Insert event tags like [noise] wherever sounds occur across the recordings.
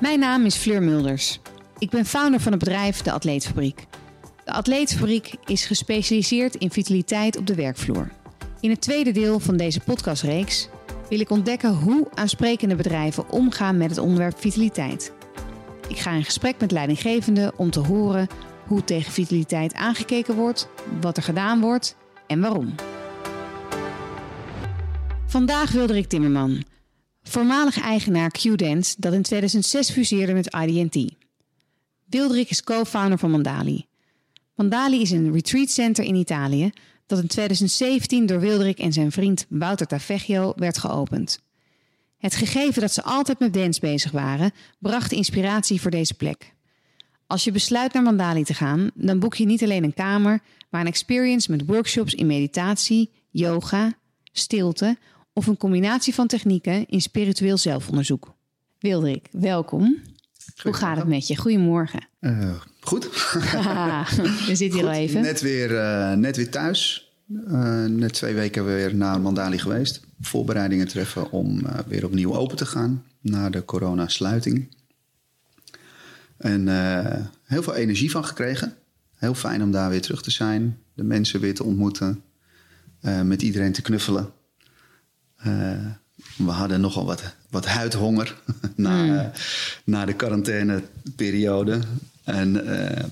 Mijn naam is Fleur Mulders. Ik ben founder van het bedrijf De Atleetfabriek. De Atleetfabriek is gespecialiseerd in vitaliteit op de werkvloer. In het tweede deel van deze podcastreeks wil ik ontdekken hoe aansprekende bedrijven omgaan met het onderwerp vitaliteit. Ik ga in gesprek met leidinggevenden om te horen hoe tegen vitaliteit aangekeken wordt, wat er gedaan wordt en waarom. Vandaag wilde ik Timmerman, voormalig eigenaar Q-Dance dat in 2006 fuseerde met IDT. Wildrik is co-founder van Mandali. Mandali is een retreat center in Italië dat in 2017 door Wildrik en zijn vriend Wouter Tavecchio werd geopend. Het gegeven dat ze altijd met dance bezig waren, bracht inspiratie voor deze plek. Als je besluit naar Mandali te gaan, dan boek je niet alleen een kamer, maar een experience met workshops in meditatie, yoga, stilte of een combinatie van technieken in spiritueel zelfonderzoek. Wildrik, welkom. Hoe gaat het met je? Goedemorgen. Uh, goed. [laughs] we zitten hier al even. Net weer, uh, net weer thuis. Uh, net twee weken weer naar Mandali geweest. Voorbereidingen treffen om weer opnieuw open te gaan na de coronasluiting. En heel veel energie van gekregen. Heel fijn om daar weer terug te zijn. De mensen weer te ontmoeten. met iedereen te knuffelen. We hadden nogal wat, wat huidhonger [laughs] na, mm. na de quarantaineperiode. En uh,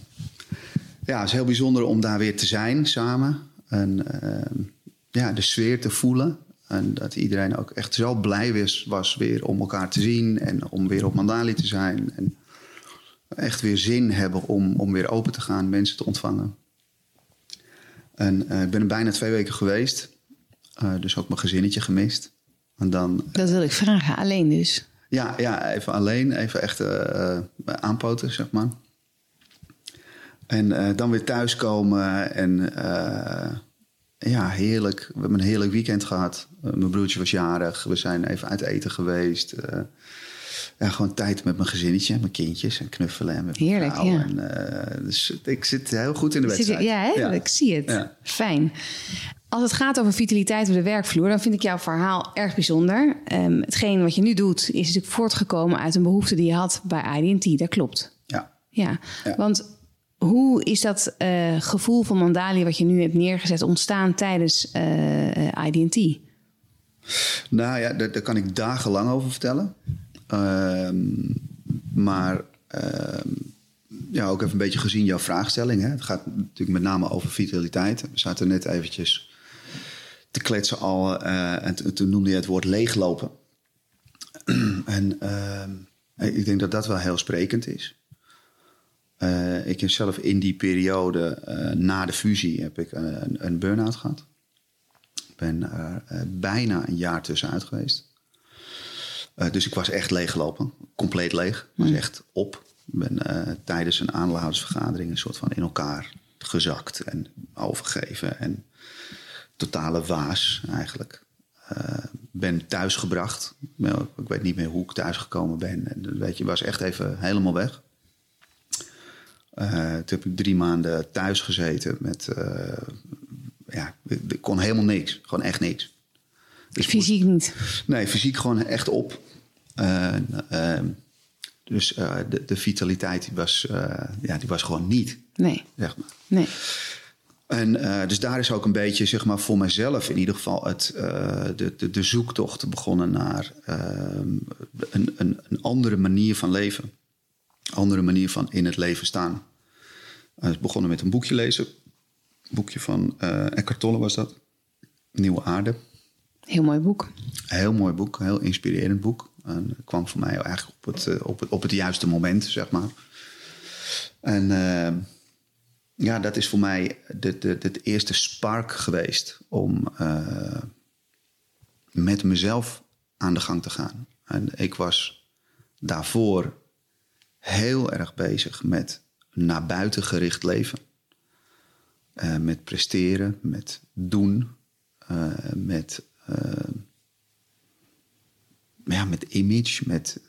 ja, het is heel bijzonder om daar weer te zijn samen. En uh, ja, de sfeer te voelen. En dat iedereen ook echt zo blij was, was weer om elkaar te zien. En om weer op Mandali te zijn. En echt weer zin hebben om, om weer open te gaan, mensen te ontvangen. En uh, ik ben er bijna twee weken geweest. Dus ook mijn gezinnetje gemist. En dan, dat wil ik vragen, alleen dus? Ja, ja even alleen, even echt aanpoten, zeg maar. En uh, dan weer thuiskomen en uh, ja, heerlijk. We hebben een heerlijk weekend gehad. Uh, mijn broertje was jarig. We zijn even uit eten geweest. Ja, gewoon tijd met mijn gezinnetje, mijn kindjes en knuffelen. En met heerlijk, vrouw. ja. En, dus ik zit heel goed in de wedstrijd. ja, hè? ja, ik zie het. Ja. Fijn. Als het gaat over vitaliteit op de werkvloer, dan vind ik jouw verhaal erg bijzonder. Um, hetgeen wat je nu doet, is natuurlijk voortgekomen uit een behoefte die je had bij IDT. Dat klopt. Ja. Ja, want hoe is dat uh, gevoel van Mandali wat je nu hebt neergezet ontstaan tijdens uh, eh, IDT? Nou ja, daar, daar, kan ik dagenlang over vertellen. Uh, maar ehm, ja, ook even een beetje gezien jouw vraagstelling. Hè? Het gaat natuurlijk met name over vitaliteit. We zaten net eventjes te kletsen al eh, en toen noemde je het woord leeglopen. [clears throat] en ehm, ik denk dat dat wel heel sprekend is. Uh, ik heb zelf in die periode uh, na de fusie heb ik een, een burn-out gehad. Ik ben er bijna een jaar tussenuit geweest. Dus ik was echt leeggelopen. Compleet leeg. Ik was echt op. Ik ben tijdens een aandeelhoudersvergadering een soort van in elkaar gezakt en overgegeven. En totale waas eigenlijk. ben thuisgebracht. Ik weet niet meer hoe ik thuisgekomen ben. En, weet je, was echt even helemaal weg. Uh, toen heb ik drie maanden thuis gezeten met. Uh, ja, ik kon helemaal niks. Gewoon echt niks. Dus fysiek niet? Nee, fysiek gewoon echt op. Uh, dus de, de, vitaliteit die was, ja, die was gewoon niet. Nee. Zeg maar. Nee. En dus daar is ook een beetje, zeg maar, voor mezelf in ieder geval het, de, de, de, zoektocht begonnen naar een, een, een andere manier van leven andere manier van in het leven staan. Is begonnen met een boekje lezen. Een boekje van Eckhart Tolle was dat. Nieuwe Aarde. Heel mooi boek. Heel mooi boek, heel inspirerend boek. En kwam voor mij eigenlijk op het, eh, op het, op het juiste moment, zeg maar. En uh, ja, dat is voor mij de, de, het eerste spark geweest om uh, met mezelf aan de gang te gaan. En ik was daarvoor heel erg bezig met naar buiten gericht leven. Uh, met presteren, met doen, met, uh, ja, met image, met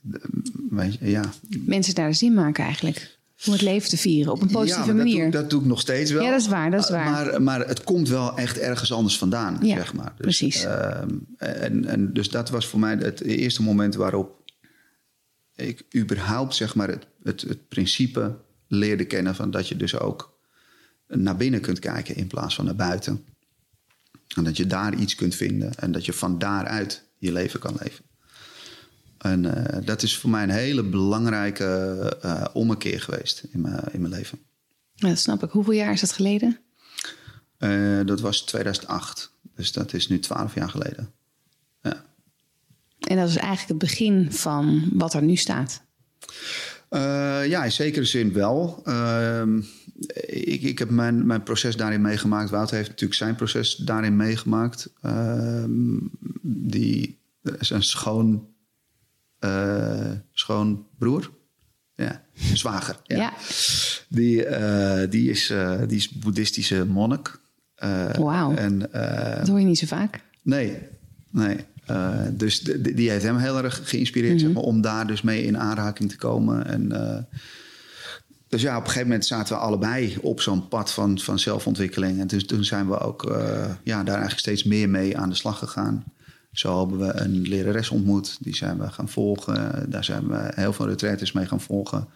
ja. Mensen daar zin maken eigenlijk. Om het leven te vieren op een positieve ja, manier. Dat doe, dat doe, ik nog steeds wel. Ja, dat is waar. Dat is waar. Maar, maar het komt wel echt ergens anders vandaan, ja, zeg maar. Dus, precies. Ehm, en, en, dus dat was voor mij het eerste moment waarop ik überhaupt zeg maar het, het, het principe leerde kennen van dat je dus ook naar binnen kunt kijken in plaats van naar buiten. En dat je daar iets kunt vinden en dat je van daaruit je leven kan leven. En eh, dat is voor mij een hele belangrijke uh, ommekeer geweest in mijn, in mijn leven. Ja, dat snap ik. Hoeveel jaar is dat geleden? Uh, dat was 2008. Dus dat is nu 12 jaar geleden. Ja. En dat is eigenlijk het begin van wat er nu staat. Ja, in zekere zin wel. Uh, ik, ik heb mijn, mijn proces daarin meegemaakt. Wouter heeft natuurlijk zijn proces daarin meegemaakt. Ehm, die is een schoon, uh, schoon broer. Ja, zwager. Ja. ja. Die, uh, die, is, uh, die is boeddhistische monnik. Wauw. dat hoor je niet zo vaak. Nee, nee. dus die, die heeft hem heel erg geïnspireerd mm -hmm. zeg maar, om daar dus mee in aanraking te komen. En dus ja, op een gegeven moment zaten we allebei op zo'n pad van, van zelfontwikkeling. En dus, toen zijn we ook uh, ja, daar eigenlijk steeds meer mee aan de slag gegaan. Zo hebben we een lerares ontmoet, die zijn we gaan volgen. Daar zijn we heel veel retraites mee gaan volgen.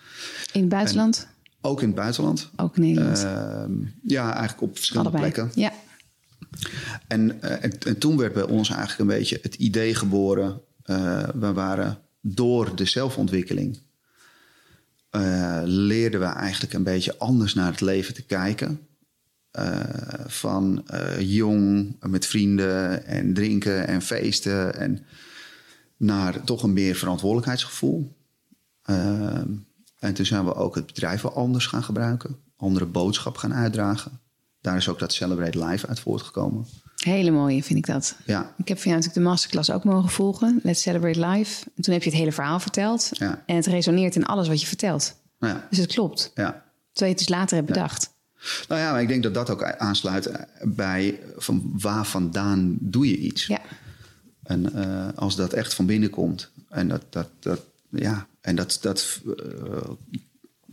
In het buitenland? En ook in het buitenland. Ook in Nederland? Uh, ja, eigenlijk op verschillende allebei. plekken. Ja. En, uh, en, en, toen werd bij ons eigenlijk een beetje het idee geboren. Uh, we waren door de zelfontwikkeling uh, leerden we eigenlijk een beetje anders naar het leven te kijken. Uh, van uh, jong met vrienden en drinken en feesten en naar toch een meer verantwoordelijkheidsgevoel. en toen zijn we ook het bedrijf wel anders gaan gebruiken, andere boodschap gaan uitdragen. Daar is ook dat Celebrate Life uit voortgekomen. Hele mooie vind ik dat. Ja. Ik heb van jou natuurlijk de masterclass ook mogen volgen. Let's Celebrate Life. En toen heb je het hele verhaal verteld. Ja. En het resoneert in alles wat je vertelt. Ja. Dus het klopt. Ja. Terwijl je het dus later hebt bedacht. Nou ja, maar ik denk dat dat ook aansluit bij van waar vandaan doe je iets. Ja. En uh, als dat echt van binnen komt en dat, dat, dat, ja, en dat, dat uh,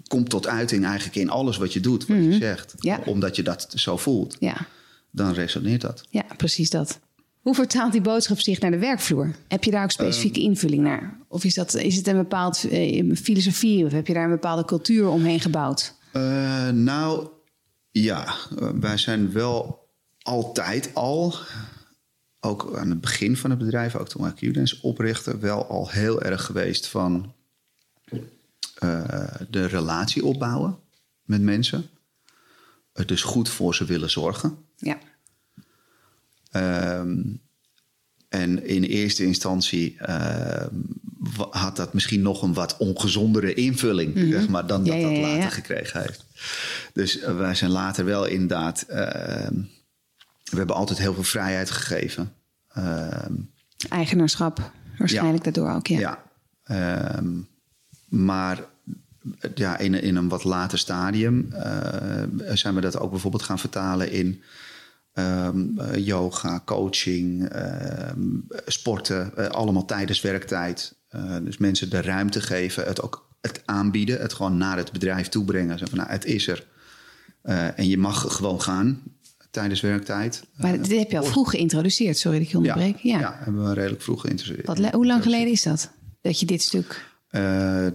komt tot uiting eigenlijk in alles wat je doet, wat mm -hmm. je zegt. Ja. Omdat je dat zo voelt. Ja. Dan resoneert dat. Ja, precies dat. Hoe vertaalt die boodschap zich naar de werkvloer? Heb je daar ook specifieke uh, invulling naar? Of is, dat, is het een bepaald uh, filosofie of heb je daar een bepaalde cultuur omheen gebouwd? Nou, ja. wij zijn wel altijd al, ook aan het begin van het bedrijf, ook toen wij Qdance oprichten, wel al heel erg geweest van de relatie opbouwen met mensen. Het dus goed voor ze willen zorgen. Ja. Um, en in eerste instantie uh, had dat misschien nog een wat ongezondere invulling, mm -hmm. zeg maar, dan dat ja, ja, dat later ja. gekregen heeft. Dus uh, wij zijn later wel inderdaad. Uh, we hebben altijd heel veel vrijheid gegeven. Ehm, Eigenaarschap, waarschijnlijk daardoor ook, ja. Ja. Ehm, maar ja, in, in een wat later stadium zijn we dat ook bijvoorbeeld gaan vertalen in. Um, uh, yoga, coaching, um, sporten, uh, allemaal tijdens werktijd. Uh, dus mensen de ruimte geven, het ook het aanbieden, het gewoon naar het bedrijf toe brengen. Van, nou, het is er en je mag gewoon gaan tijdens werktijd. Maar dit heb je al vroeg geïntroduceerd, sorry dat ik je onderbreek. Ja, ja. ja hebben we redelijk vroeg geïntroduceerd. Wat, hoe lang geleden is dat, dat je dit stuk...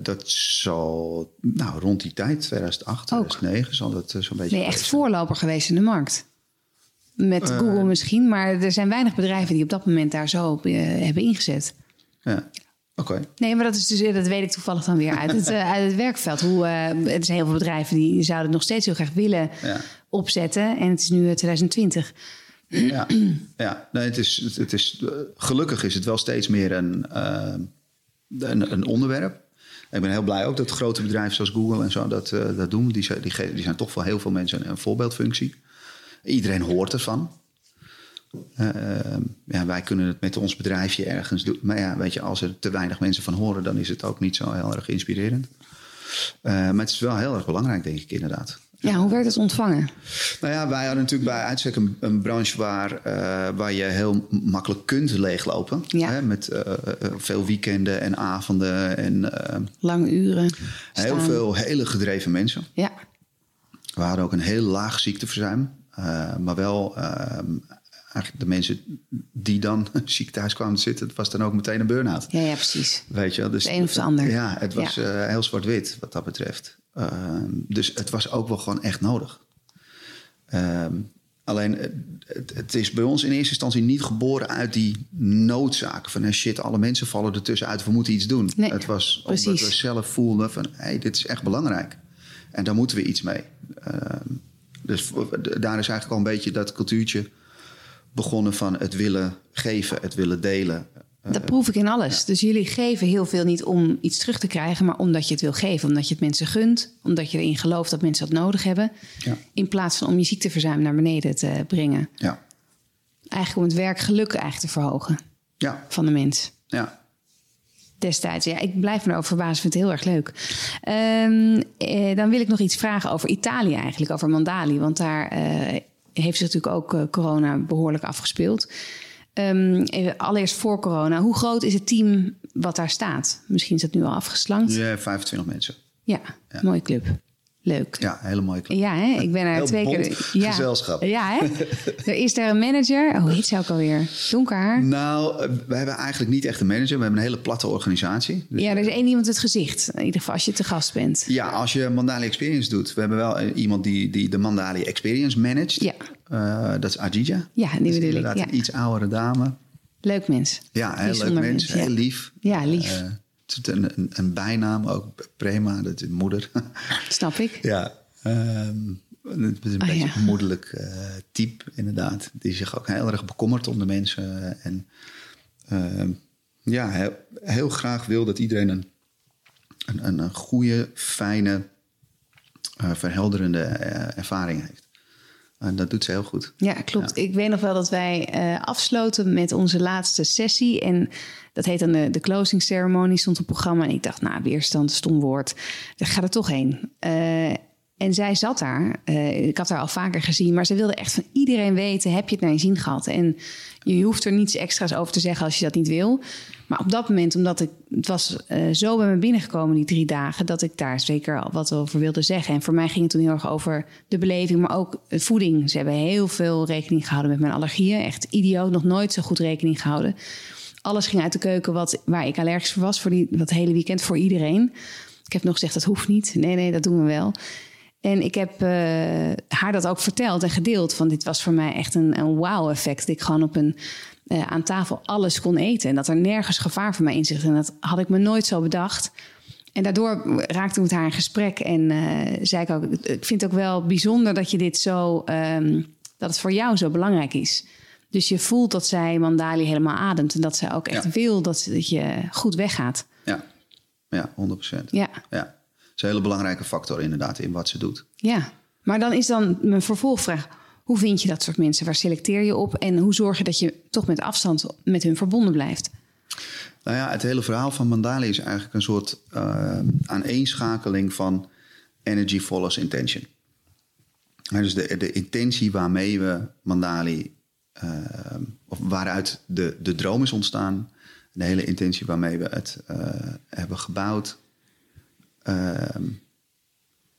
dat zal, nou, rond die tijd, 2008, 2009, zal dat zo'n beetje... Ben je echt voorloper geweest in de markt? Met uh, Google misschien, maar er zijn weinig bedrijven die op dat moment daar zo op uh, hebben ingezet. Ja, oké. Okay. Nee, maar dat, is dus, dat weet ik toevallig dan weer uit het, uit het werkveld. Hoe, er zijn heel veel bedrijven die zouden het nog steeds heel graag willen ja. opzetten. En het is nu 2020. Ja, ja. Nee, het is, het is, gelukkig is het wel steeds meer een, een, een onderwerp. Ik ben heel blij ook dat grote bedrijven zoals Google en zo dat, dat doen. Die, die, die zijn toch voor heel veel mensen een voorbeeldfunctie. Iedereen hoort ervan. Uh, ja, wij kunnen het met ons bedrijfje ergens doen. Maar ja, weet je, als er te weinig mensen van horen, dan is het ook niet zo heel erg inspirerend. Uh, maar het is wel heel erg belangrijk, denk ik, inderdaad. Ja, hoe werd het ontvangen? Nou ja, wij hadden natuurlijk bij uitstek een, een branche waar, uh, waar je heel makkelijk kunt leeglopen. Ja. Hè, met veel weekenden en avonden en lange uren. Heel staan. veel hele gedreven mensen. Ja. We hadden ook een heel laag ziekteverzuim. Uh, maar wel uh, eigenlijk de mensen die dan [laughs] ziek thuis kwamen zitten, het was dan ook meteen een burn-out. Ja, ja, precies. Weet je, wel? dus De een of de ander. Ja, het was eh, heel zwart-wit wat dat betreft. Ehm, dus het was ook wel gewoon echt nodig. Ehm, alleen, eh, het, het is bij ons in eerste instantie niet geboren uit die noodzaak. Van eh, shit, alle mensen vallen ertussen uit, we moeten iets doen. Nee, het was precies. omdat we zelf voelden van, hé, hey, dit is echt belangrijk. En daar moeten we iets mee. Ehm, dus daar is eigenlijk al een beetje dat cultuurtje begonnen van het willen geven, het willen delen. Dat proef ik in alles. Dus jullie geven heel veel niet om iets terug te krijgen, maar omdat je het wil geven. Omdat je het mensen gunt. Omdat je erin gelooft dat mensen dat nodig hebben. Ja. In plaats van om je ziekteverzuim naar beneden te brengen. Ja, Eigenlijk om het werkgeluk eigenlijk te verhogen ja, van de mens. ja. Destijds. Ja, ik blijf me erover verbazen. Ik vind het heel erg leuk. Ehm, eh, dan wil ik nog iets vragen over Italië eigenlijk. Over Mandali. Want daar eh, heeft zich natuurlijk ook eh, corona behoorlijk afgespeeld. Ehm, even allereerst voor corona. Hoe groot is het team wat daar staat? Misschien is het nu al afgeslankt. Ja, 25 mensen. Ja, mooie club. Leuk. Ja, hele mooie club. Ja, hè? ik ben er twee keer. Ja. gezelschap. Ja, hè? [laughs] er is daar een manager. Oh, hoe heet ze ook alweer? Donker haar. Nou, eh, we hebben eigenlijk niet echt een manager. We hebben een hele platte organisatie. Dus Ja, er is één iemand het gezicht. In ieder geval als je te gast bent. ja, als je Mandali Experience doet. We hebben wel eh, iemand die, die de Mandali Experience managt. Ja. Eh, dat is Ajija. Ja, die is bedoel ik, inderdaad ja. een iets oudere dame. Leuk mens. Ja, heel leuk mens. Heel lief. Ja, lief. Het een, een, een bijnaam, ook Prema, dat is moeder. [laughs] Snap ik. ja, ehm, het is een Ah, beetje ja. een moederlijk eh, type, inderdaad. Die zich ook heel erg bekommert om de mensen. En ehm, ja, heel, heel graag wil dat iedereen een, een, een, een goede, fijne, eh, verhelderende eh, ervaring heeft. En dat doet ze heel goed. Ja, klopt. Ik weet nog wel dat wij eh, afsloten met onze laatste sessie. En dat heet dan de, de closing ceremony, stond op het programma. En ik dacht, nou, weerstand, stom woord. Daar gaat er toch heen. Eh, en zij zat daar. Eh, ik had haar al vaker gezien. Maar ze wilde echt van iedereen weten, heb je het naar je zin gehad? En je hoeft er niets extra's over te zeggen als je dat niet wil. Maar op dat moment, omdat ik, het was eh, zo bij me binnengekomen die drie dagen, dat ik daar zeker al wat over wilde zeggen. En voor mij ging het toen heel erg over de beleving, maar ook voeding. Ze hebben heel veel rekening gehouden met mijn allergieën. Echt idioot, nog nooit zo goed rekening gehouden. Alles ging uit de keuken wat, waar ik allergisch voor was, voor die, dat hele weekend voor iedereen. Ik heb nog gezegd, dat hoeft niet. Nee, nee, dat doen we wel. En ik heb eh, haar dat ook verteld en gedeeld. Van dit was voor mij echt een, een wow-effect. Dat ik gewoon op een, eh, aan tafel alles kon eten. En dat er nergens gevaar voor mij in zit. En dat had ik me nooit zo bedacht. En daardoor raakte ik met haar in gesprek. En eh, zei ik ook, ik vind het ook wel bijzonder dat je dit zo... ehm, dat het voor jou zo belangrijk is. Dus je voelt dat zij Mandali helemaal ademt. En dat zij ook echt Ja. wil dat, dat je goed weggaat. Ja, ja 100%. Ja. ja. Is een hele belangrijke factor inderdaad in wat ze doet. Ja, maar dan is dan mijn vervolgvraag: hoe vind je dat soort mensen? Waar selecteer je op? En hoe zorg je dat je toch met afstand met hun verbonden blijft? Nou ja, het hele verhaal van Mandali is eigenlijk een soort eh, aaneenschakeling van energy follows intention. Ja, dus de, de intentie waarmee we Mandali, eh, of waaruit de, de droom is ontstaan, de hele intentie waarmee we het eh, hebben gebouwd,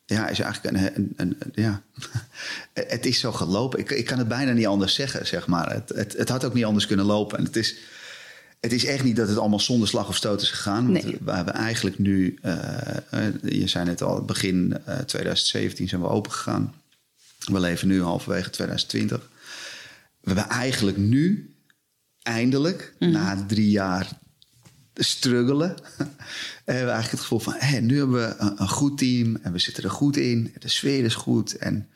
ja, is eigenlijk een, een, een- een- ja, [laughs] het is zo gelopen. Ik, ik kan het bijna niet anders zeggen, zeg maar. Het, het, het had ook niet anders kunnen lopen. En het is, het is echt niet dat het allemaal zonder slag of stoot is gegaan. Want Nee. we hebben eigenlijk nu, eh, eh, je zei net al, begin eh, 2017 zijn we open gegaan. We leven nu halverwege 2020. We hebben eigenlijk nu, eindelijk, na drie jaar struggelen, [laughs] hebben we eigenlijk het gevoel van, hé, nu hebben we een, een goed team en we zitten er goed in. De sfeer is goed en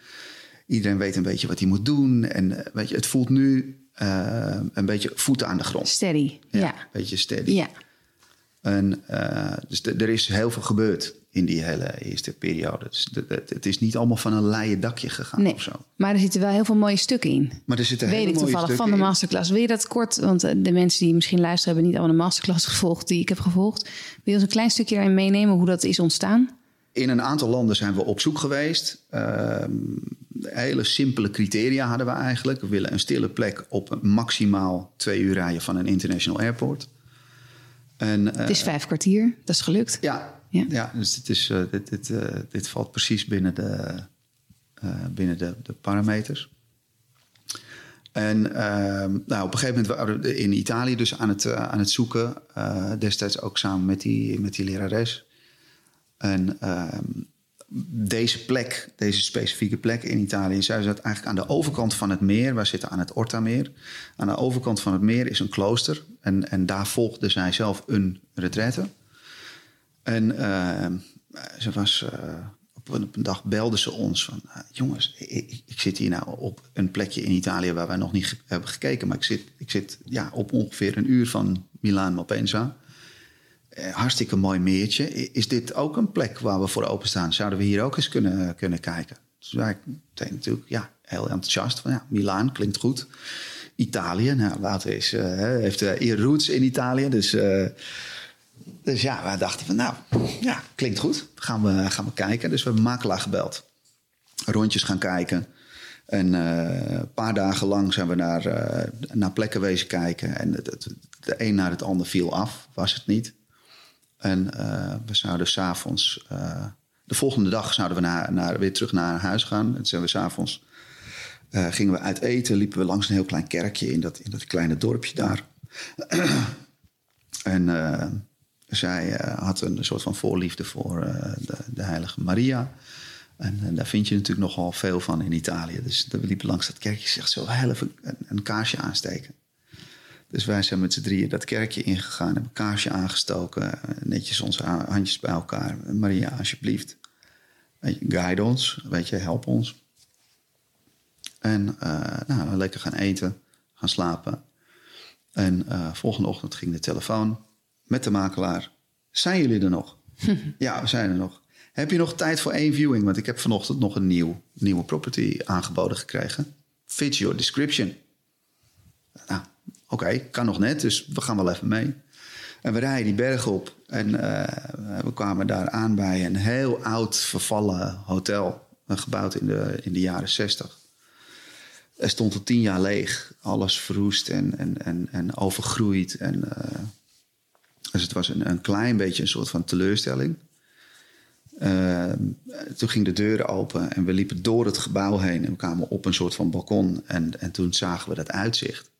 iedereen weet een beetje wat hij moet doen. En eh, weet je, het voelt nu eh, een beetje voeten aan de grond. Steady. Ja, Ja. Een beetje steady. Ja. En, eh, dus er is heel veel gebeurd in die hele eerste periode. Dus het is niet allemaal van een leien dakje gegaan Nee. of zo. Maar er zitten wel heel veel mooie stukken in. Maar er zitten Weet hele ik toevallig van de in. masterclass. Wil je dat kort, want eh, de mensen die misschien luisteren hebben niet allemaal de masterclass gevolgd die ik heb gevolgd. Wil je ons een klein stukje daarin meenemen hoe dat is ontstaan? In een aantal landen zijn we op zoek geweest. Ehm, hele simpele criteria hadden we eigenlijk. We willen een stille plek op maximaal twee uur rijden van een international airport. En, eh, Het is vijf kwartier, dat is gelukt. Ja, Ja. ja. dus dit, is, eh, dit, dit, eh, dit valt precies binnen de, eh, binnen de, de parameters. En ehm, nou, op een gegeven moment waren we in Italië dus aan het, aan het zoeken. destijds ook samen met die, met die lerares. En ehm, deze plek, deze specifieke plek in Italië, zij zat eigenlijk aan de overkant van het meer. Wij zitten aan het Ortameer. Aan de overkant van het meer is een klooster. En, en daar volgde zij zelf een retraite. En ehm, ze was, eh, op, een, dag belde ze ons van... "Ah, jongens, ik, zit hier nou op een plekje in Italië waar wij nog niet hebben gekeken. Maar ik zit, ik zit ja, op ongeveer een uur van Milaan Malpensa. Eh, hartstikke mooi meertje. Is dit ook een plek waar we voor openstaan? Zouden we hier ook eens kunnen, kunnen kijken? Dus wij meteen natuurlijk ja, heel enthousiast. Van, ja, Milaan klinkt goed. Italië, nou, later is, eh, heeft uh, roots in Italië. Dus, eh, dus ja, wij dachten van nou, ja, klinkt goed. Gaan we, gaan we kijken. Dus we hebben makelaar gebeld. Rondjes gaan kijken. En eh, een paar dagen lang zijn we naar, eh, naar plekken wezen kijken. En het, het- de een naar het ander viel af, was het niet. En eh, we zouden s'avonds... de volgende dag zouden we naar, naar, weer terug naar huis gaan. En zijn we s'avonds... gingen we uit eten, liepen we langs een heel klein kerkje... in dat, in dat kleine dorpje daar. [clears throat] en zij eh, had een soort van voorliefde voor eh, de, de heilige Maria... En, eh, daar vind je natuurlijk nogal veel van in Italië. Dus we liepen langs dat kerkje. Zegt zo, heel even een, een kaarsje aansteken. Dus wij zijn met z'n drieën dat kerkje ingegaan. Hebben een kaarsje aangestoken. Netjes onze ha- handjes bij elkaar. Maria, alsjeblieft. Guide ons. Weet je, help ons. En nou, lekker gaan eten. Gaan slapen. En volgende ochtend ging de telefoon met de makelaar. Zijn jullie er nog? [laughs] ja, we zijn er nog. Heb je nog tijd voor één viewing? Want ik heb vanochtend nog een nieuw, nieuwe property aangeboden gekregen. Fits your description. Nou, oké, kan nog net, dus we gaan wel even mee. En we rijden die berg op en eh, we kwamen daar aan bij een heel oud vervallen hotel. Gebouwd in de, in de jaren zestig. Er stond al tien jaar leeg. Alles verroest en, en, en, en overgroeid. En, eh, dus het was een, een klein beetje een soort van teleurstelling. Uh, toen ging de deur open en we liepen door het gebouw heen. En we kwamen op een soort van balkon. En, en toen zagen we dat uitzicht.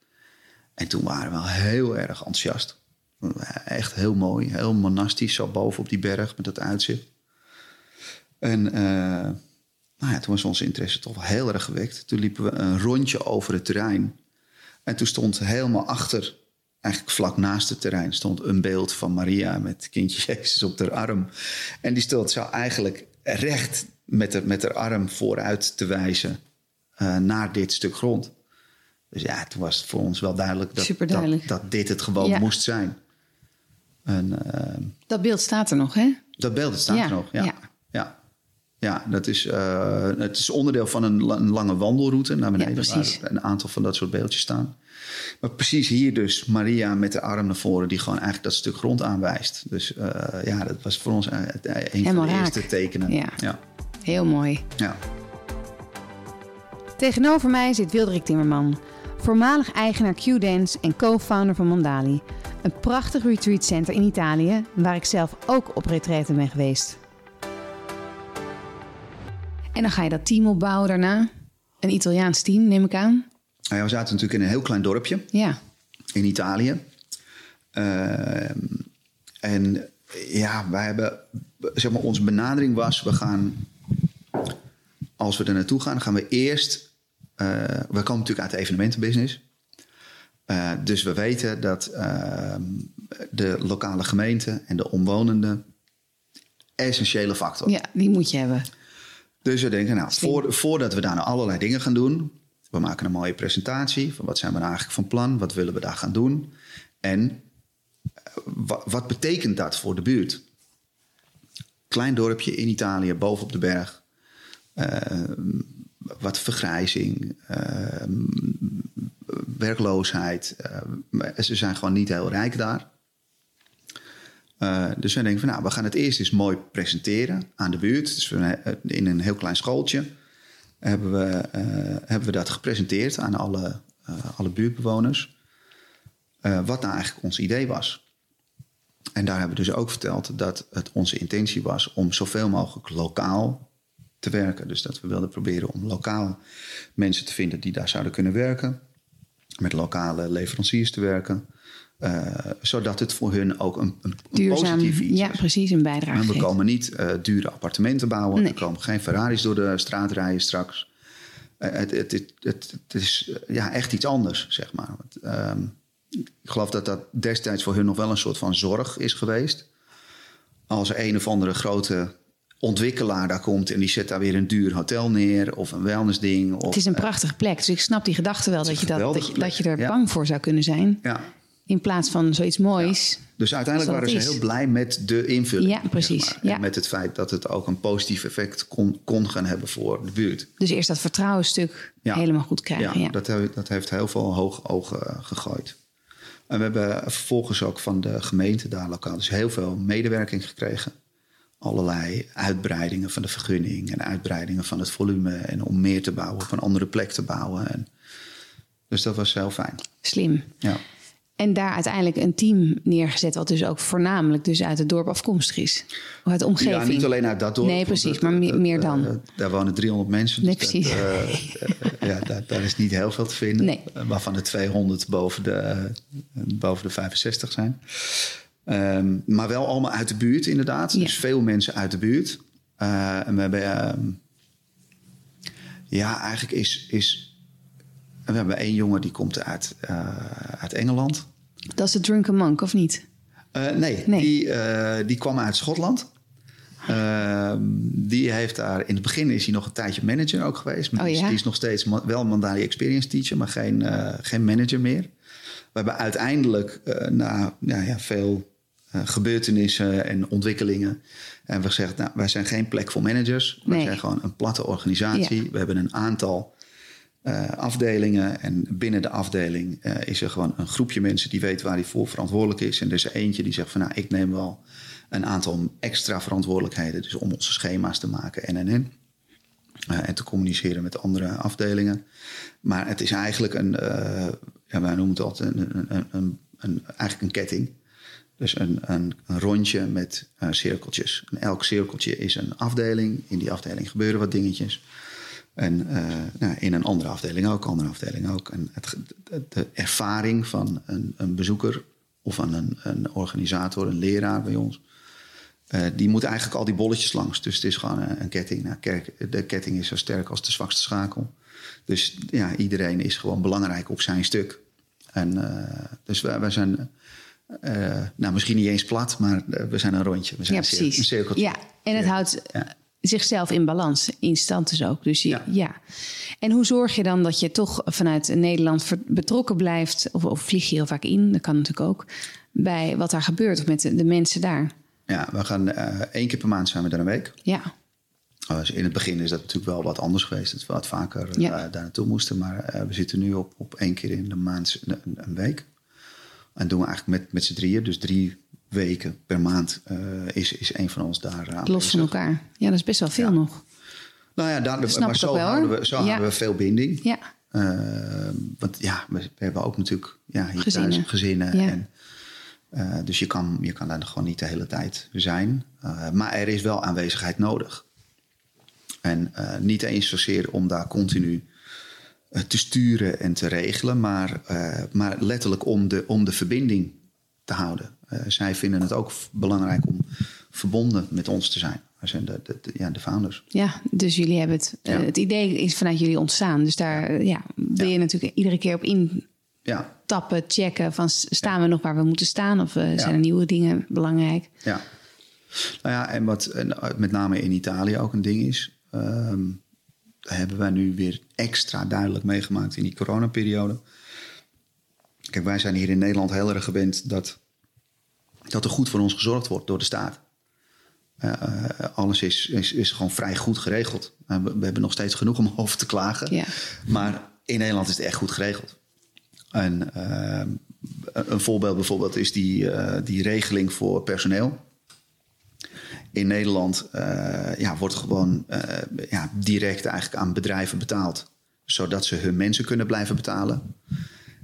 En toen waren we heel erg enthousiast. Echt heel mooi, heel monastisch, zo boven op die berg met dat uitzicht. En uh, nou ja, toen was onze interesse toch wel heel erg gewekt. Toen liepen we een rondje over het terrein. En toen stond helemaal achter, eigenlijk vlak naast het terrein, stond een beeld van Maria met kindje [laughs] Jezus op haar arm. En die stond zo eigenlijk recht met haar, met haar arm vooruit te wijzen uh, naar dit stuk grond. Dus ja, toen was het voor ons wel duidelijk dat, dat, dat, dit het gewoon ja. moest zijn. En, uh, dat beeld staat er nog, hè? Dat beeld staat ja. er nog, ja. ja. ja. Ja, dat is, uh, het is onderdeel van een, een, lange wandelroute naar beneden. Ja. Waar een aantal van dat soort beeldjes staan. Maar precies hier dus Maria met de arm naar voren... die gewoon eigenlijk dat stuk grond aanwijst. Dus uh, ja, dat was voor ons een Helemaal van de raak. eerste tekenen. Ja. ja. Heel mooi. Ja. Tegenover mij zit Wilderik Timmerman... voormalig eigenaar Q-Dance en co-founder van Mandali. Een prachtig retreatcenter in Italië... waar ik zelf ook op retraite ben geweest. En dan ga je dat team opbouwen daarna. Een Italiaans team, neem ik aan. Nou ja, we zaten natuurlijk in een heel klein dorpje. Ja. In Italië. Uh, en ja, wij hebben... Zeg maar, onze benadering was... We gaan... Als we er naartoe gaan, gaan we eerst... Uh, we komen natuurlijk uit de evenementenbusiness. Uh, dus we weten dat ehm, de lokale gemeente en de omwonenden... essentiële factor. Ja, die moet je hebben. Dus we denken, nou, voor, voordat we daar nou allerlei dingen gaan doen... we maken een mooie presentatie van wat zijn we nou eigenlijk van plan... wat willen we daar gaan doen en wat, wat betekent dat voor de buurt? Klein dorpje in Italië, bovenop de berg. Uh, wat vergrijzing, uh, werkloosheid. Uh, ze zijn gewoon niet heel rijk daar. Uh, dus we denken van nou, we gaan het eerst eens mooi presenteren aan de buurt. Dus we, in een heel klein schooltje hebben we, uh, hebben we dat gepresenteerd aan alle, alle buurtbewoners. wat nou eigenlijk ons idee was. En daar hebben we dus ook verteld dat het onze intentie was om zoveel mogelijk lokaal te werken. Dus dat we wilden proberen om lokaal mensen te vinden die daar zouden kunnen werken. met lokale leveranciers te werken. Uh, zodat het voor hun ook een, een, Duurzaam, positief iets ja, is. precies, een bijdrage En we komen niet uh, dure appartementen bouwen. Nee. Er komen geen Ferraris door de straat rijden straks. Uh, het, het, het, het, is ja, echt iets anders, zeg maar. Um, ik geloof dat dat destijds voor hun nog wel een soort van zorg is geweest. Als er een of andere grote ontwikkelaar daar komt en die zet daar weer een duur hotel neer of een wellnessding. Of, het is een prachtige plek, dus ik snap die gedachte wel dat je, dat, dat, je, dat je er ja. bang voor zou kunnen zijn. Ja. In plaats van zoiets moois. Ja. Dus uiteindelijk waren ze is. heel blij met de invulling. Ja, precies. Zeg maar. ja. En met het feit dat het ook een positief effect kon, kon gaan hebben voor de buurt. Dus eerst dat vertrouwenstuk ja. helemaal goed krijgen. Ja. Dat, heeft, dat heeft heel veel hoge ogen gegooid. En we hebben vervolgens ook van de gemeente daar lokaal dus heel veel medewerking gekregen. Allerlei uitbreidingen van de vergunning en uitbreidingen van het volume. En om meer te bouwen, op een andere plek te bouwen. En dus dat was heel fijn. Slim. Ja. En daar uiteindelijk een team neergezet, wat dus ook voornamelijk dus uit het dorp afkomstig is. Of uit de omgeving. Ja, niet alleen uit dat dorp. Nee, precies, dat, maar meer, dan. Uh, daar wonen 300 mensen. Nee, dus precies. Dat, uh, ja, daar, daar, is niet heel veel te vinden. Nee. Waarvan er 200 boven de, boven de 65 zijn. Um, maar wel allemaal uit de buurt, inderdaad. Ja. Dus veel mensen uit de buurt. Uh, en we hebben. Um, ja, eigenlijk is. is we hebben één jongen die komt uit, uit Engeland. Dat is de Drunken Monk, of niet? Uh, nee, nee. Die, uh, die kwam uit Schotland. Uh, die heeft daar... In het begin is hij nog een tijdje manager ook geweest. Oh, ja? Die is nog steeds ma wel Mandali Experience Teacher... maar geen, uh, geen manager meer. We hebben uiteindelijk na ja, ja, veel gebeurtenissen en ontwikkelingen... en we gezegd, nou, wij zijn geen plek voor managers. Nee. We zijn gewoon een platte organisatie. Ja. We hebben een aantal... Uh, afdelingen. En binnen de afdeling uh, is er gewoon een groepje mensen die weet waar hij voor verantwoordelijk is. En er is eentje die zegt van nou, ik neem wel een aantal extra verantwoordelijkheden. Dus om onze schema's te maken en en en. Uh, en te communiceren met andere afdelingen. Maar het is eigenlijk een, ja, wij noemen het altijd een, een, een, een, eigenlijk een ketting. Dus een, een, een rondje met cirkeltjes. En elk cirkeltje is een afdeling. In die afdeling gebeuren wat dingetjes. En uh, nou, in een andere afdeling ook, andere afdeling ook. En het, de ervaring van een, een bezoeker of van een, een, organisator, een leraar bij ons... Uh, die moet eigenlijk al die bolletjes langs. Dus het is gewoon een, een ketting. Nou, kerk, de ketting is zo sterk als de zwakste schakel. Dus ja, iedereen is gewoon belangrijk op zijn stuk. En uh, dus wij, wij zijn... nou, misschien niet eens plat, maar we zijn een rondje. We zijn ja, precies. Een cirkeltje. Ja, en het houdt ja zichzelf in balans, in stand dus ook. Dus je, ja. Ja. En hoe zorg je dan dat je toch vanuit Nederland betrokken blijft, of, of vlieg je heel vaak in, dat kan natuurlijk ook, bij wat daar gebeurt of met de, de mensen daar? Ja, we gaan uh, één keer per maand zijn we daar een week. Ja. Dus in het begin is dat natuurlijk wel wat anders geweest, dat we wat vaker ja. uh, daar naartoe moesten. Maar we zitten nu op, op één keer in de maand een, een week. En doen we eigenlijk met, met z'n drieën, dus drie weken per maand uh, is, is een van ons daar aan. Los van elkaar. Ja, dat is best wel veel ja. nog. Nou ja, daar, maar zo, wel, houden we, zo ja. houden we veel binding. Ja. Uh, want ja, we, we, hebben ook natuurlijk ja, hier gezinnen. thuis gezinnen. Ja. En, uh, dus je kan, je kan daar gewoon niet de hele tijd zijn. maar er is wel aanwezigheid nodig. En niet eens zozeer om daar continu te sturen en te regelen, maar, maar letterlijk om de, om de verbinding te houden. Uh, zij vinden het ook belangrijk om verbonden met ons te zijn. Wij zijn de, de, de, ja, de founders. Ja, dus jullie hebben het. Ja. Uh, het idee is vanuit jullie ontstaan. Dus daar ja, wil je natuurlijk iedere keer op in ja. tappen, checken. Van staan we nog waar we moeten staan? Of uh, zijn er nieuwe dingen belangrijk? Ja. Nou ja, en wat en met name in Italië ook een ding is. Um, hebben wij nu weer extra duidelijk meegemaakt in die coronaperiode. Kijk, wij zijn hier in Nederland heel erg gewend dat, dat er goed voor ons gezorgd wordt door de staat. Uh, alles is, is, is gewoon vrij goed geregeld. Uh, we, we, hebben nog steeds genoeg om [laughs] over te klagen. Ja. Maar in Nederland is het echt goed geregeld. En uh, een voorbeeld bijvoorbeeld is die, eh, die regeling voor personeel. In Nederland ja, wordt gewoon ja, direct eigenlijk aan bedrijven betaald. Zodat ze hun mensen kunnen blijven betalen.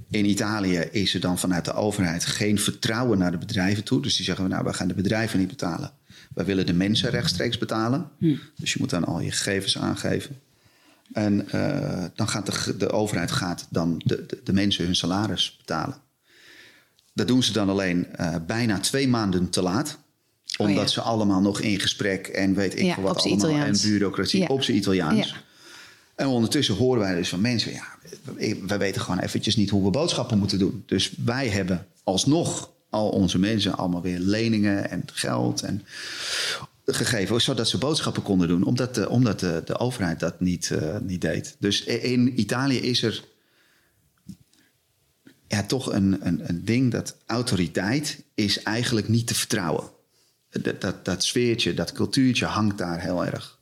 In Italië is er dan vanuit de overheid geen vertrouwen naar de bedrijven toe. Dus die zeggen, nou, we gaan de bedrijven niet betalen. Wij willen de mensen rechtstreeks betalen. Hm. Dus je moet dan al je gegevens aangeven. En uh, dan gaat de, de overheid gaat dan de, de, de, mensen hun salaris betalen. Dat doen ze dan alleen uh, bijna twee maanden te laat. Omdat oh ja. ze allemaal nog in gesprek en weet ik ja, wat allemaal. Italiaans. En bureaucratie ja. op zijn Italiaans. En ondertussen horen wij dus van mensen... ja, wij weten gewoon eventjes niet hoe we boodschappen moeten doen. Dus wij hebben alsnog al onze mensen allemaal weer leningen en geld en gegeven, zodat ze boodschappen konden doen, omdat de, omdat de, de overheid dat niet, uh, niet deed. Dus in Italië is er ja, toch een, een, een ding dat autoriteit is eigenlijk niet te vertrouwen. Dat, dat, dat sfeertje, dat cultuurtje hangt daar heel erg.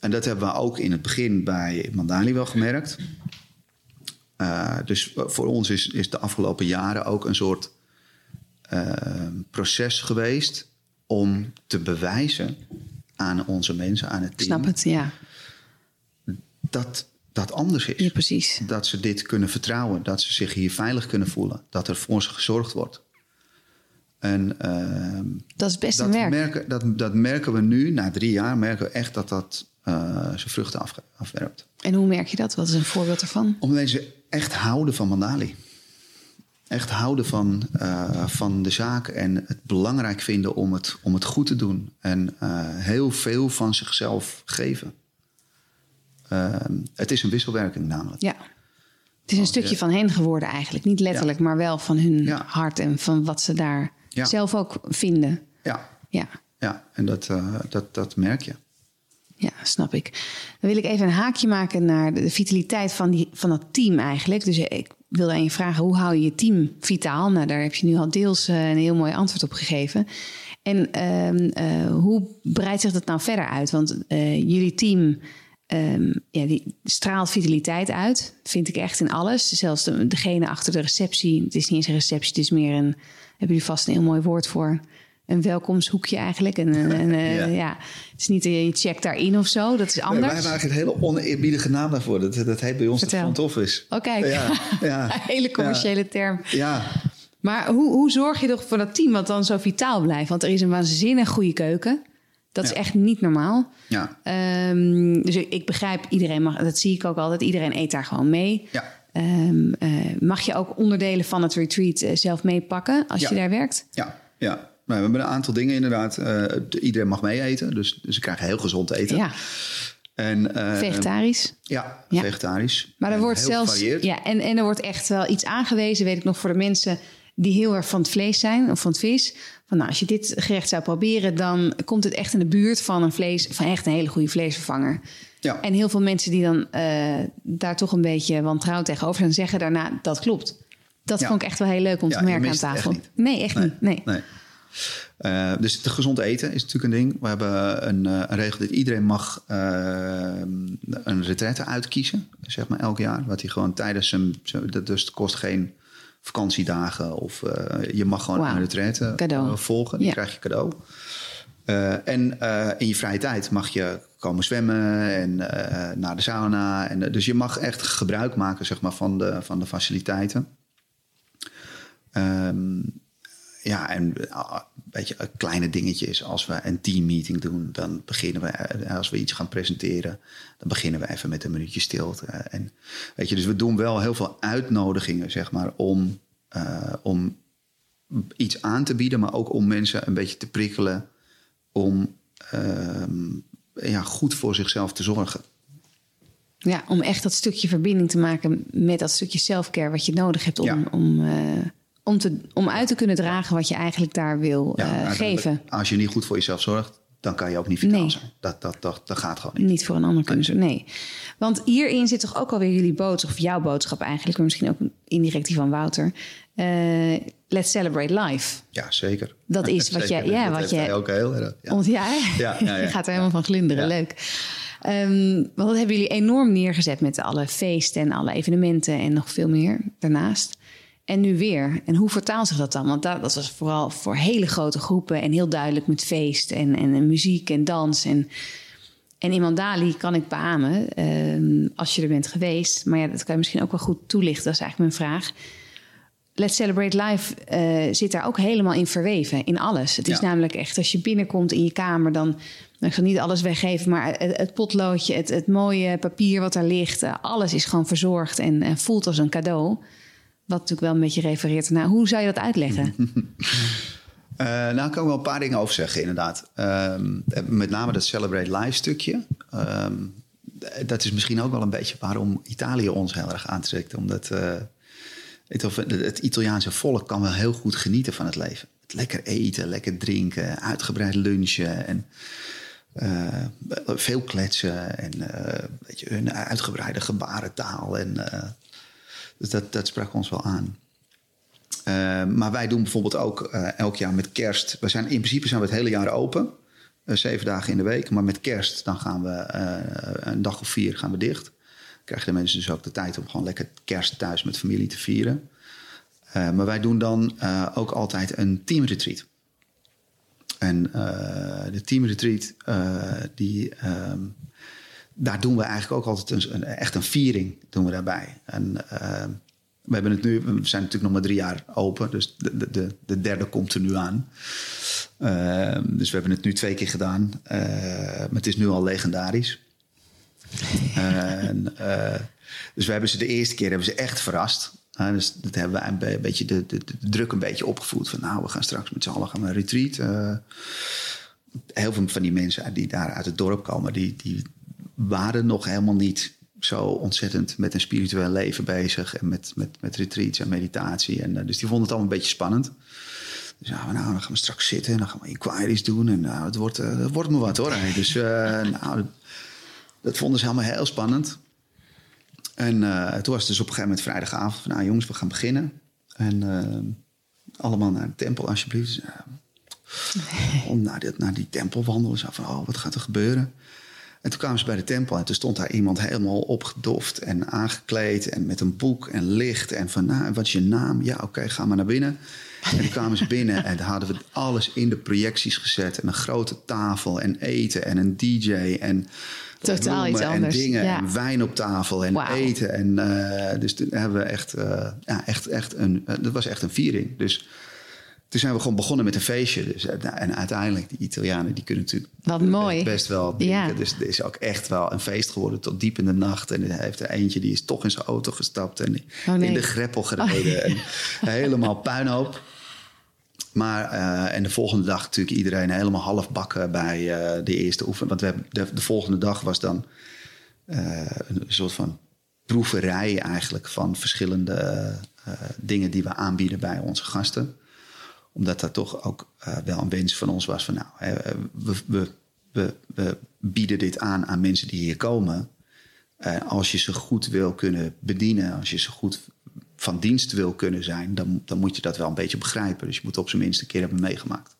En dat hebben we ook in het begin bij Mandali wel gemerkt. Uh, dus voor ons is, is de afgelopen jaren ook een soort uh, proces geweest om te bewijzen aan onze mensen, aan het team. Snap het, ja. Dat dat anders is. Ja, precies. Dat ze dit kunnen vertrouwen, dat ze zich hier veilig kunnen voelen, dat er voor ze gezorgd wordt. En, uh, dat is best dat. Merken, dat, dat merken we nu, na drie jaar, merken we echt dat dat uh, zijn vruchten af, afwerpt. En hoe merk je dat? Wat is een voorbeeld ervan? Omdat mensen echt houden van Mandali echt houden van, uh, van de zaak en het belangrijk vinden om het, om het goed te doen. En uh, heel veel van zichzelf geven. Uh, het is een wisselwerking namelijk. Ja. Het is een oh, stukje ja. van hen geworden eigenlijk. Niet letterlijk, ja. maar wel van hun ja. hart en van wat ze daar zelf ook vinden. Ja, ja. ja. en dat, dat, dat merk je. Ja, snap ik. Dan wil ik even een haakje maken naar de vitaliteit van, die, van dat team eigenlijk. Dus ik wilde aan je vragen, hoe hou je je team vitaal? Nou, daar heb je nu al deels uh, een heel mooi antwoord op gegeven. En uh, uh, hoe breidt zich dat nou verder uit? Want jullie team um, ja, die straalt vitaliteit uit, vind ik echt in alles. Zelfs de, degene achter de receptie, het is niet eens een receptie, het is meer een, hebben jullie vast een heel mooi woord voor een welkomsthokje eigenlijk. En, en, en [laughs] ja. ja. het is niet je checkt daarin of zo, dat is anders. Nee, wij hebben eigenlijk een hele oneerbiedige naam daarvoor. Dat, dat heet bij ons Vertel. het front office. Oh, kijk. Ja, ja. [laughs] hele commerciële term. Ja. Maar hoe, hoe zorg je toch voor dat team wat dan zo vitaal blijft? Want er is een waanzinnig goede keuken. Dat is echt niet normaal. Ja. Um, dus ik, ik, begrijp, iedereen mag, dat zie ik ook altijd, iedereen eet daar gewoon mee. Ja. Um, uh, mag je ook onderdelen van het retreat uh, zelf meepakken als je daar werkt? Ja, ja. Nou, we hebben een aantal dingen inderdaad. Uh, iedereen mag mee eten, dus, dus ze krijgen heel gezond eten. Ja. En, uh, vegetarisch? Ja, ja, vegetarisch. Maar er wordt zelfs. Ja, en, en er wordt echt wel iets aangewezen, weet ik nog, voor de mensen die heel erg van het vlees zijn of van het vis. Van nou, als je dit gerecht zou proberen, dan komt het echt in de buurt van een vlees, van echt een hele goede vleesvervanger. Ja. En heel veel mensen die dan uh, daar toch een beetje wantrouwen tegenover zijn, zeggen daarna dat klopt. Dat ja. vond ik echt wel heel leuk om te merken aan tafel. Echt nee, echt nee. niet. Nee. nee. Uh, dus het gezond eten is natuurlijk een ding. We hebben een, uh, een regel dat iedereen mag uh, een retraite uitkiezen, zeg maar elk jaar. Wat hij gewoon tijdens zijn, dus het kost geen vakantiedagen of je mag gewoon wow. een retraite volgen. Die ja. krijg je cadeau. en in je vrije tijd mag je komen zwemmen en naar de sauna. En, dus je mag echt gebruik maken zeg maar, van, de, van de faciliteiten. Um, ja, en een beetje kleine dingetjes. Als we een teammeeting doen, dan beginnen we, als we iets gaan presenteren, dan beginnen we even met een minuutje stilte. En weet je, dus we doen wel heel veel uitnodigingen, zeg maar, om, uh, om iets aan te bieden, maar ook om mensen een beetje te prikkelen om uh, ja, goed voor zichzelf te zorgen. Ja, om echt dat stukje verbinding te maken met dat stukje selfcare wat je nodig hebt om. Ja. om uh, om, te, om uit te kunnen dragen wat je eigenlijk daar wil ja, uh, geven. Als je niet goed voor jezelf zorgt, dan kan je ook niet vitaal Nee. zijn. Dat, dat, dat, dat gaat gewoon niet. Niet voor een ander kunnen ze, nee. Want hierin zit toch ook alweer jullie boodschap, of jouw boodschap eigenlijk, maar misschien ook indirect die van Wouter. Uh, let's celebrate life. Ja, zeker. Dat is wat jij, ja, wat jij, ook heel erg. Ja. Want ja, Ja, ja, [laughs] ja. je gaat er helemaal van glunderen. Ja. Leuk. Um, want dat hebben jullie enorm neergezet met alle feesten en alle evenementen en nog veel meer daarnaast. En nu weer. En hoe vertaalt zich dat dan? Want dat, dat was vooral voor hele grote groepen en heel duidelijk met feest en, en, en muziek en dans. En, en in Mandali kan ik beamen, um, als je er bent geweest. Maar ja, dat kan je misschien ook wel goed toelichten. Dat is eigenlijk mijn vraag. Let's Celebrate Life eh, zit daar ook helemaal in verweven, in alles. Het is Ja. namelijk echt, als je binnenkomt in je kamer, dan... Ik zal niet alles weggeven, maar het, het potloodje, het, het mooie papier wat daar ligt... eh, alles is gewoon verzorgd en, en voelt als een cadeau. Wat natuurlijk wel een beetje refereert naar... Hoe zou je dat uitleggen? [laughs] Eh, nou, ik kan wel een paar dingen over zeggen, inderdaad. Ehm, met name dat Celebrate Life stukje. Ehm, dat is misschien ook wel een beetje waarom Italië ons heel erg aantrekt. Omdat eh, het, het Italiaanse volk kan wel heel goed genieten van het leven. Lekker eten, lekker drinken, uitgebreid lunchen en eh, veel kletsen. En weet je, hun uitgebreide gebarentaal. En, dus dat, dat sprak ons wel aan. Uh, maar wij doen bijvoorbeeld ook uh, elk jaar met kerst. We zijn, in principe zijn we het hele jaar open. Uh, zeven dagen in de week. Maar met kerst dan gaan we eh, een dag of vier gaan we dicht. Krijgen de mensen dus ook de tijd om gewoon lekker kerst thuis met familie te vieren. Maar wij doen dan ook altijd een teamretreat. En de teamretreat, die, um, daar doen we eigenlijk ook altijd een, een, echt een viering doen we daarbij. En, uh, we hebben het nu, we zijn natuurlijk nog maar drie jaar open, dus de, de, de derde komt er nu aan. Uh, dus we hebben het nu twee keer gedaan, uh, maar het is nu al legendarisch. [laughs] en, uh, dus we hebben ze de eerste keer hebben ze echt verrast. dus dat hebben we een beetje de, de, de, druk een beetje opgevoed. Van nou, we gaan straks met z'n allen gaan we een retreat. heel veel van die mensen die daar uit het dorp komen, die, die waren nog helemaal niet zo ontzettend met een spiritueel leven bezig. En met, met, met retreats en meditatie. En, uh, dus die vonden het allemaal een beetje spannend. Dus ja, nou, dan gaan we straks zitten en dan gaan we inquiries doen. En nou, het wordt, uh, het wordt me wat hoor. Dus uh, nou, dat, vonden ze allemaal heel spannend. En toen was het dus op een gegeven moment vrijdagavond van... nou jongens, we gaan beginnen. En allemaal naar de tempel alsjeblieft. [laughs] Om naar, dit, naar die tempel wandelen. Zo van, oh, wat gaat er gebeuren? En toen kwamen ze bij de tempel en toen stond daar iemand helemaal opgedoft en aangekleed en met een boek en licht. En van, nou, wat is je naam? Ja, oké, okay, ga maar naar binnen. En toen kwamen ze [laughs] binnen en daar hadden we alles in de projecties gezet. En een grote tafel en eten en een DJ en Totaal iets en anders. dingen ja. en wijn op tafel en eten. En uh, dus toen hebben we echt, uh, ja, echt, echt een, uh, dat was echt een viering. Dus toen zijn we gewoon begonnen met een feestje. Dus, en uiteindelijk, die Italianen, die kunnen natuurlijk Wat mooi. best wel drinken. Ja. Dus het is ook echt wel een feest geworden tot diep in de nacht. En er heeft er eentje, die is toch in zijn auto gestapt en Oh, nee. in de greppel gereden. Oh. En helemaal puinhoop. Maar, uh, en de volgende dag natuurlijk iedereen helemaal half bakken bij uh, de eerste oefening. Want we hebben, de, de, volgende dag was dan uh, een soort van proeverij eigenlijk van verschillende eh, dingen die we aanbieden bij onze gasten omdat dat toch ook uh, wel een wens van ons was van nou, hè, we, we, we, we, bieden dit aan aan mensen die hier komen. Uh, als je ze goed wil kunnen bedienen, als je ze goed van dienst wil kunnen zijn, dan, dan moet je dat wel een beetje begrijpen. Dus je moet op zijn minst een keer hebben meegemaakt.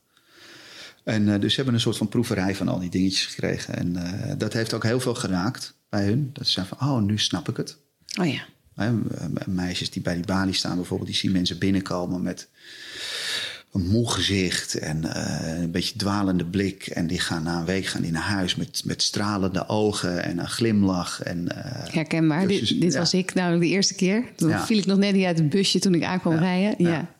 En uh, dus ze hebben een soort van proeverij van al die dingetjes gekregen. En dat heeft ook heel veel geraakt bij hun. Dat ze zeiden van, oh, nu snap ik het. Oh ja. meisjes die bij die balie staan bijvoorbeeld, die zien mensen binnenkomen met een moe gezicht en uh, een beetje dwalende blik. En die gaan na een week gaan die naar huis met, met stralende ogen en een glimlach. En, uh, Herkenbaar. Dus, dit dit ja. was ik nou de eerste keer. Toen Ja. viel ik nog net niet uit het busje toen ik aankwam Ja. rijden. Ja.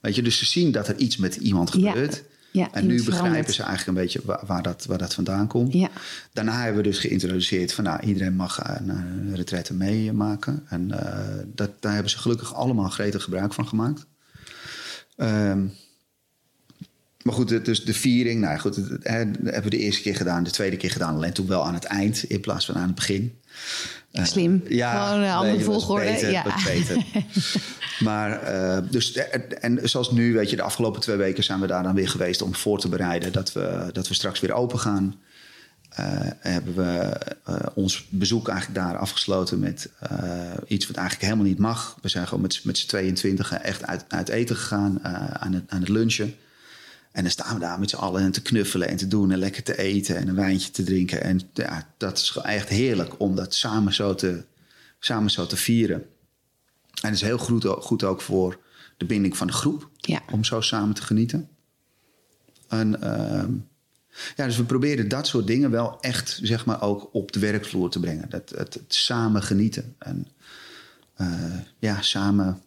Weet je, dus ze zien dat er iets met iemand gebeurt. Ja, en nu begrijpen ze eigenlijk een beetje waar, waar, dat, waar dat vandaan komt. Ja. Daarna hebben we dus geïntroduceerd van nou, iedereen mag uh, een retraite meemaken. En uh, dat, daar hebben ze gelukkig allemaal gretig gebruik van gemaakt. Um, maar goed, dus de viering, nou goed, dat hebben we de eerste keer gedaan, de tweede keer gedaan, alleen toen wel aan het eind in plaats van aan het begin. Uh, Slim. Ja, Gewoon een andere nee, volgorde. Beter, ja. beter. [laughs] maar uh, dus, en zoals nu, weet je, de afgelopen twee weken zijn we daar dan weer geweest om voor te bereiden dat we, dat we straks weer open gaan. Uh, hebben we ons bezoek eigenlijk daar afgesloten met iets wat eigenlijk helemaal niet mag. We zijn gewoon met, met z'n 22 echt uit, uit eten gegaan aan, het, aan het lunchen. En dan staan we daar met z'n allen te knuffelen en te doen en lekker te eten en een wijntje te drinken. En ja, dat is echt heerlijk om dat samen zo te, samen zo te vieren. En het is heel goed, goed ook voor de binding van de groep Ja. om zo samen te genieten. En, uh, ja, dus we proberen dat soort dingen wel echt zeg maar, ook op de werkvloer te brengen. Dat, het, het samen genieten. En uh, ja, samen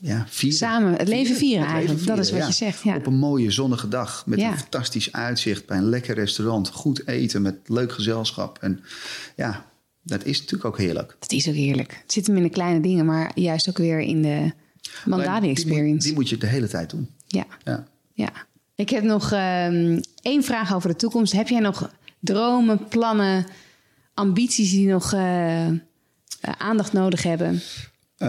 ja, vieren. Samen het leven vieren leven eigenlijk. Dat is wat ja. je zegt. Ja. Op een mooie zonnige dag met Ja. een fantastisch uitzicht bij een lekker restaurant. Goed eten met leuk gezelschap. En ja, dat is natuurlijk ook heerlijk. Dat is ook heerlijk. Het zit hem in de kleine dingen, maar juist ook weer in de Mandali die moet- experience. Die moet je de hele tijd doen. Ja. Ja. Ja. Ik heb nog ehm, één vraag over de toekomst. Heb jij nog dromen, plannen, ambities die nog eh, eh, aandacht nodig hebben? Eh,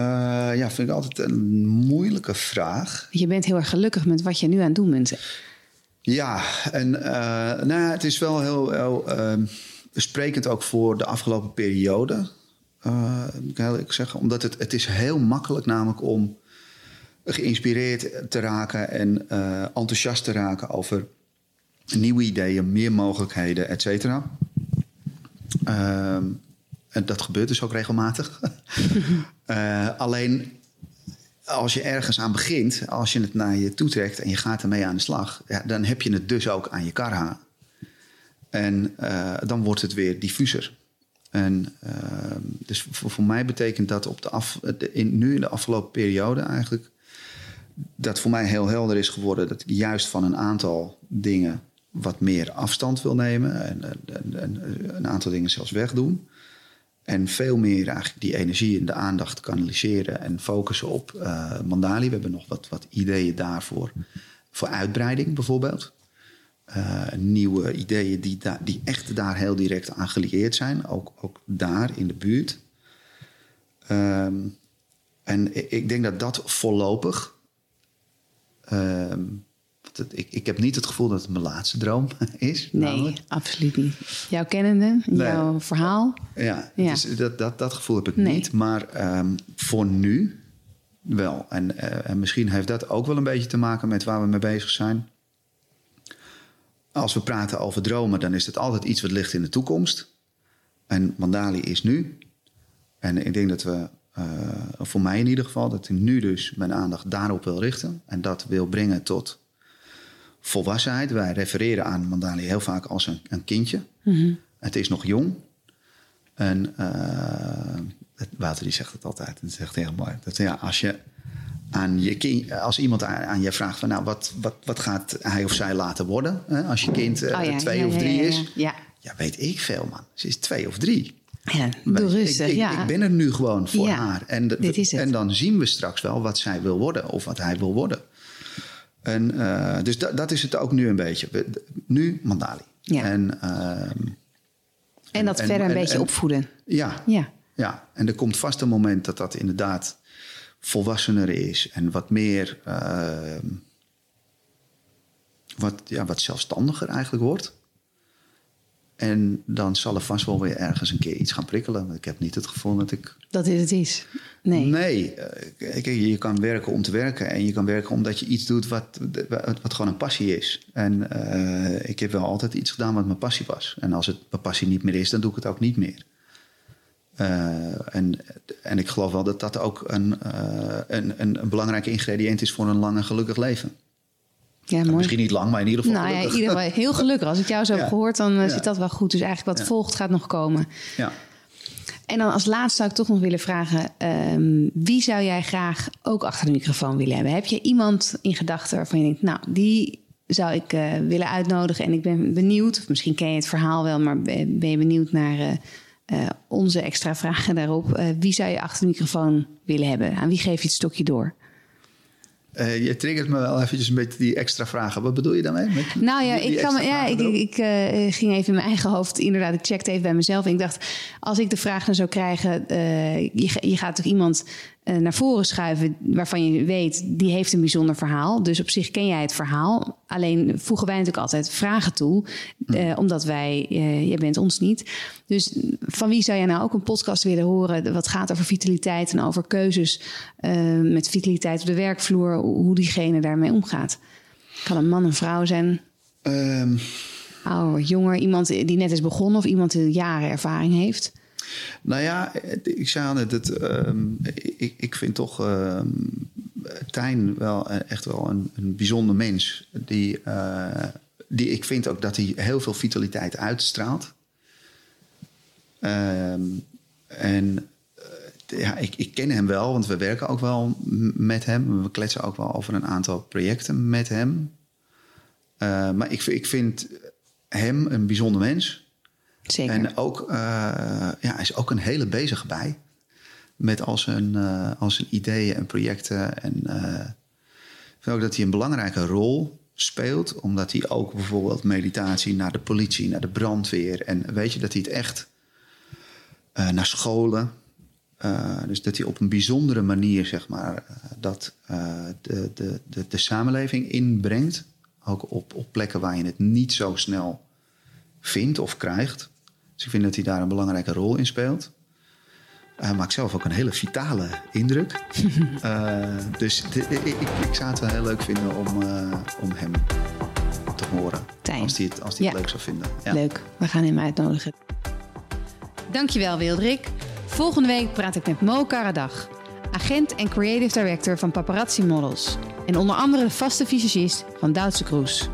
ja, vind ik altijd een moeilijke vraag. Je bent heel erg gelukkig met wat je nu aan het doen bent. Ja, en eh, nou, ja, het is wel heel, heel ehm, sprekend ook voor de afgelopen periode. Eh, ik zeggen. Omdat het, het is heel makkelijk namelijk om geïnspireerd te raken en enthousiast te raken over nieuwe ideeën, meer mogelijkheden, et cetera. Ehm, en dat gebeurt dus ook regelmatig. [laughs] Eh, alleen als je ergens aan begint, als je het naar je toe trekt en je gaat ermee aan de slag, ja, dan heb je het dus ook aan je kar hangen. En eh, dan wordt het weer diffuser. En ehm, dus voor, mij betekent dat op de af, in, nu in de afgelopen periode eigenlijk, dat voor mij heel helder is geworden dat ik juist van een aantal dingen wat meer afstand wil nemen en, en, en- en een aantal dingen zelfs wegdoen. En veel meer eigenlijk die energie en de aandacht kanaliseren en focussen op eh, Mandali. We hebben nog wat, wat ideeën daarvoor. Voor uitbreiding bijvoorbeeld. Eh, nieuwe ideeën die, die echt daar heel direct aan gelieerd zijn. Ook, ook daar in de buurt. Ehm, en ik, denk dat dat voorlopig... ehm, het- ik, ik heb niet het gevoel dat het mijn laatste droom [laughs] is. Nee, namelijk. absoluut niet. Jouw kennende, Nee. jouw verhaal. Ja, Ja. Dus dat, dat, dat gevoel heb ik Nee. niet. Maar ehm, voor nu wel. En, eh, en misschien heeft dat ook wel een beetje te maken met waar we mee bezig zijn. Als we praten over dromen, dan is het altijd iets wat ligt in de toekomst. En Mandali is nu. En ik denk dat we, eh, voor mij in ieder geval, dat ik nu dus mijn aandacht daarop wil richten. En dat wil brengen tot volwassenheid. Wij refereren aan Mandali heel vaak als een, een kindje. Het is nog jong. En het- Wouter die zegt het altijd. Dat is echt heel mooi. Dat, ja, als, je aan je kind, als iemand aan, aan je vraagt van nou, wat, wat, wat gaat hij of zij laten worden? Hè? Als je kind eh, Oh ja, twee ja, of drie ja, is. Ja. Weet ik veel man. Ze is twee of drie. Ja, doe rustig. ik, ik, ja. ik ben er nu gewoon voor haar. En, de- het. en dan zien we straks wel wat zij wil worden of wat hij wil worden. En, eh, dus da- dat is het ook nu een beetje. Nu Mandali. Ja. En, ehm, en dat en- verder een en- beetje en- opvoeden. ja, Ja. ja, en er komt vast een moment dat dat inderdaad volwassener is en wat meer, ehm, wat, ja, wat zelfstandiger eigenlijk wordt. En dan zal er vast wel weer ergens een keer iets gaan prikkelen. Want ik heb niet het gevoel dat ik. Dat dit het is. Nee. Nee, eh, kijk, je kan werken om te werken. En je kan werken omdat je iets doet wat, wat gewoon een passie is. En eh, ik heb wel altijd iets gedaan wat mijn passie was. En als het mijn passie niet meer is, dan doe ik het ook niet meer. Eh, en, en ik geloof wel dat dat ook een, een, een, een belangrijk ingrediënt is voor een lang en gelukkig leven. Ja, mooi. Misschien niet lang, maar in ieder geval Nou ja, in gelukkig. ieder geval heel gelukkig. Als ik jou zo heb gehoord, dan eh, zit dat wel goed. Dus eigenlijk wat volgt gaat nog komen. Ja. En dan als laatste zou ik toch nog willen vragen... ehm, wie zou jij graag ook achter de microfoon willen hebben? Heb je iemand in gedachten waarvan je denkt... nou, die zou ik eh, willen uitnodigen en ik ben benieuwd... of misschien ken je het verhaal wel, maar ben je benieuwd naar... eh, onze extra vragen daarop. Wie zou je achter de microfoon willen hebben? Aan wie geef je het stokje door? Eh, je triggert me wel eventjes een beetje die extra vragen. Wat bedoel je daarmee? Met Nou ja, die- die ik, kan, ja, ik, ik eh, ging even in mijn eigen hoofd. Inderdaad, ik checkte even bij mezelf. En ik dacht, als ik de vraag dan zou krijgen... eh, je, je gaat toch iemand eh, naar voren schuiven... waarvan je weet, die heeft een bijzonder verhaal. Dus op zich ken jij het verhaal. Alleen voegen wij natuurlijk altijd vragen toe. eh, omdat wij, eh, jij bent ons niet. Dus van wie zou jij nou ook een podcast willen horen... wat gaat over vitaliteit en over keuzes... eh, met vitaliteit op de werkvloer... hoe diegene daarmee omgaat. Kan een man, een vrouw zijn... Ehm, ouder, jonger, iemand die net is begonnen of iemand die jaren ervaring heeft? Nou ja, ik zei net, het, ehm, ik, ik vind toch ehm Tijn wel eh, echt wel een, een bijzonder mens. Die, eh, die, ik vind ook dat hij heel veel vitaliteit uitstraalt. Ehm, en eh, ja, ik, ik ken hem wel, want we werken ook wel met hem. We kletsen ook wel over een aantal projecten met hem. Uh, maar ik, ik vind hem een bijzonder mens. En ook, uh, ja, is ook een hele bezige bij. Met al zijn, uh, al zijn ideeën en projecten. En ik vind ook dat hij een belangrijke rol speelt. Omdat hij ook bijvoorbeeld meditatie naar de politie, naar de brandweer. En weet je, dat hij het echt naar scholen. dus dat hij op een bijzondere manier, zeg maar, dat de, de, de, de samenleving inbrengt. Ook op, op plekken waar je het niet zo snel vindt of krijgt. Dus ik vind dat hij daar een belangrijke rol in speelt. Hij maakt zelf ook een hele vitale indruk. uh, [laughs] dus ik, ik, ik, zou het wel heel leuk vinden om, uh, om hem te horen. Tijn. Als hij het, als hij ja. het leuk zou vinden. Ja. Leuk, we gaan hem uitnodigen. Dankjewel Wildrik. Volgende week praat ik met Mo Karadag, agent en creative director van Paparazzi Models. En onder andere de vaste visagist van Duitse Kroes.